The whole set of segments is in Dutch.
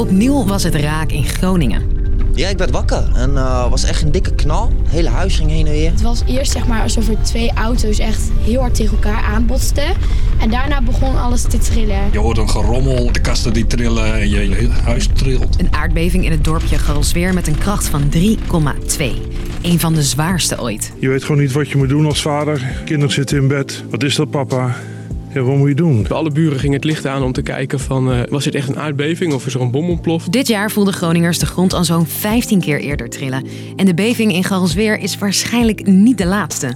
Opnieuw was het raak in Groningen. Ja, ik werd wakker en uh, was echt een dikke knal. Het hele huis ging heen en weer. Het was eerst zeg maar alsof er twee auto's echt heel hard tegen elkaar aanbotsten. En daarna begon alles te trillen. Je hoort een gerommel, de kasten die trillen en je, je hele huis trilt. Een aardbeving in het dorpje Garrelsweer met een kracht van 3,2. Een van de zwaarste ooit. Je weet gewoon niet wat je moet doen als vader. Kinderen zitten in bed. Wat is dat papa? Ja, wat moet je doen? Alle buren gingen het licht aan om te kijken van... Uh, was dit echt een aardbeving of is er een bom ontploft? Dit jaar voelden Groningers de grond al zo'n 15 keer eerder trillen. En de beving in Garrelsweer is waarschijnlijk niet de laatste.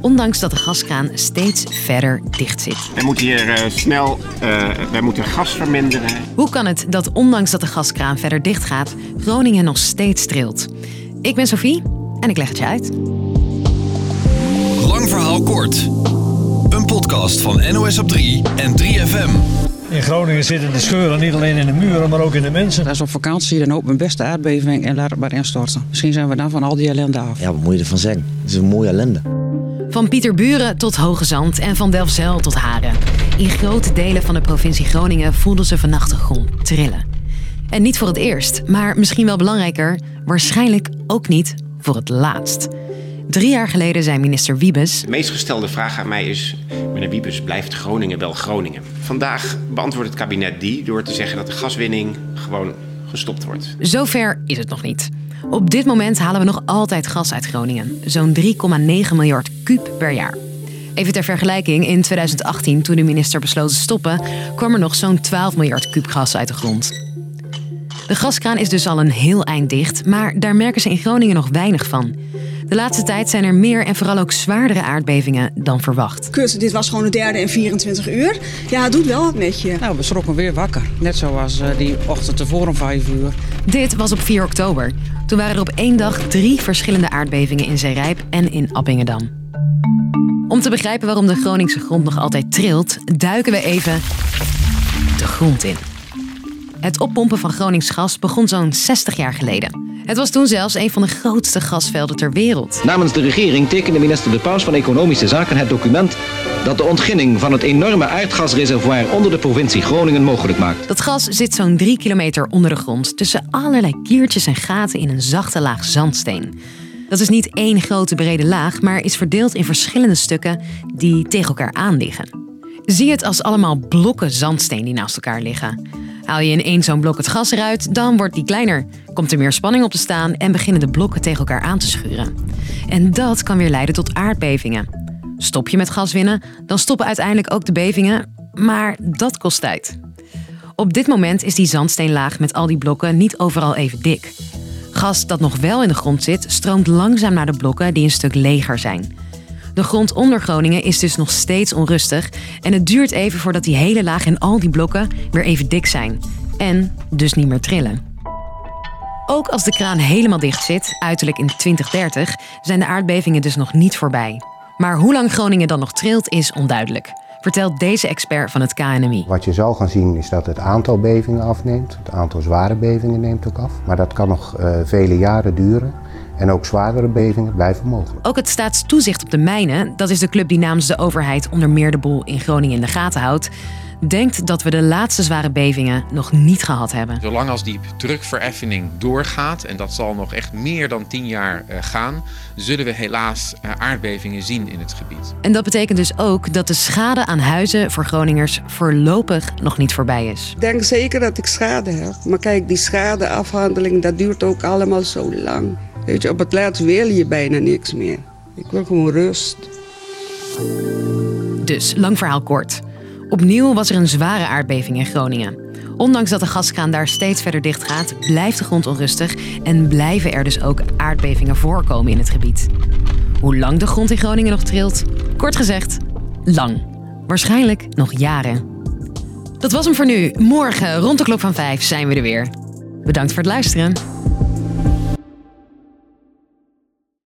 Ondanks dat de gaskraan steeds verder dicht zit. Wij moeten hier uh, snel uh, wij moeten gas verminderen. Hoe kan het dat ondanks dat de gaskraan verder dicht gaat... Groningen nog steeds trilt? Ik ben Sophie en ik leg het je uit. Lang verhaal kort podcast van NOS op 3 en 3FM. In Groningen zitten de scheuren niet alleen in de muren, maar ook in de mensen. Als op vakantie, dan hoop mijn beste aardbeving en laat het maar instorten. Misschien zijn we dan van al die ellende af. Ja, wat moet je ervan zeggen? Het is een mooie ellende. Van Pieterburen tot Hoge Zand en van Delfzijl tot Haren. In grote delen van de provincie Groningen voelden ze vannacht de grond trillen. En niet voor het eerst, maar misschien wel belangrijker, waarschijnlijk ook niet voor het laatst. Drie jaar geleden zei minister Wiebes... De meest gestelde vraag aan mij is... meneer Wiebes, blijft Groningen wel Groningen? Vandaag beantwoordt het kabinet die door te zeggen dat de gaswinning gewoon gestopt wordt. Zover is het nog niet. Op dit moment halen we nog altijd gas uit Groningen. Zo'n 3,9 miljard kuub per jaar. Even ter vergelijking, in 2018, toen de minister besloot te stoppen, kwam er nog zo'n 12 miljard kuub gas uit de grond. De gaskraan is dus al een heel eind dicht, maar daar merken ze in Groningen nog weinig van. De laatste tijd zijn er meer en vooral ook zwaardere aardbevingen dan verwacht. Kut, dit was gewoon de derde in 24 uur. Ja, het doet wel wat met je. Nou, we schrokken weer wakker. Net zoals uh, die ochtend tevoren om 5 uur. Dit was op 4 oktober. Toen waren er op één dag drie verschillende aardbevingen in Zeerijp en in Appingedam. Om te begrijpen waarom de Groningse grond nog altijd trilt, duiken we even de grond in. Het oppompen van Gronings gas begon zo'n 60 jaar geleden. Het was toen zelfs een van de grootste gasvelden ter wereld. Namens de regering tekende minister De Paus van Economische Zaken het document dat de ontginning van het enorme aardgasreservoir onder de provincie Groningen mogelijk maakt. Dat gas zit zo'n drie kilometer onder de grond tussen allerlei kiertjes en gaten in een zachte laag zandsteen. Dat is niet één grote brede laag, maar is verdeeld in verschillende stukken die tegen elkaar aan liggen. Zie het als allemaal blokken zandsteen die naast elkaar liggen. Haal je in één zo'n blok het gas eruit, dan wordt die kleiner. Komt er meer spanning op te staan en beginnen de blokken tegen elkaar aan te schuren. En dat kan weer leiden tot aardbevingen. Stop je met gas winnen, dan stoppen uiteindelijk ook de bevingen, maar dat kost tijd. Op dit moment is die zandsteenlaag met al die blokken niet overal even dik. Gas dat nog wel in de grond zit, stroomt langzaam naar de blokken die een stuk leger zijn. De grond onder Groningen is dus nog steeds onrustig en het duurt even voordat die hele laag en al die blokken weer even dik zijn. En dus niet meer trillen. Ook als de kraan helemaal dicht zit, uiterlijk in 2030, zijn de aardbevingen dus nog niet voorbij. Maar hoe lang Groningen dan nog trilt is onduidelijk. Vertelt deze expert van het KNMI. Wat je zal gaan zien is dat het aantal bevingen afneemt. Het aantal zware bevingen neemt ook af. Maar dat kan nog uh, vele jaren duren. En ook zwaardere bevingen blijven mogelijk. Ook het staatstoezicht op de mijnen, dat is de club die namens de overheid onder meer de boel in Groningen in de gaten houdt, denkt dat we de laatste zware bevingen nog niet gehad hebben. Zolang als die drukvereffening doorgaat, en dat zal nog echt meer dan tien jaar uh, gaan, zullen we helaas uh, aardbevingen zien in het gebied. En dat betekent dus ook dat de schade aan huizen voor Groningers voorlopig nog niet voorbij is. Ik denk zeker dat ik schade heb. Maar kijk, die schadeafhandeling, dat duurt ook allemaal zo lang. Op het laatst wil je bijna niks meer. Ik wil gewoon rust. Dus, lang verhaal kort. Opnieuw was er een zware aardbeving in Groningen. Ondanks dat de gaskraan daar steeds verder dicht gaat, blijft de grond onrustig en blijven er dus ook aardbevingen voorkomen in het gebied. Hoe lang de grond in Groningen nog trilt? Kort gezegd, lang. Waarschijnlijk nog jaren. Dat was hem voor nu. Morgen rond de klok van vijf zijn we er weer. Bedankt voor het luisteren.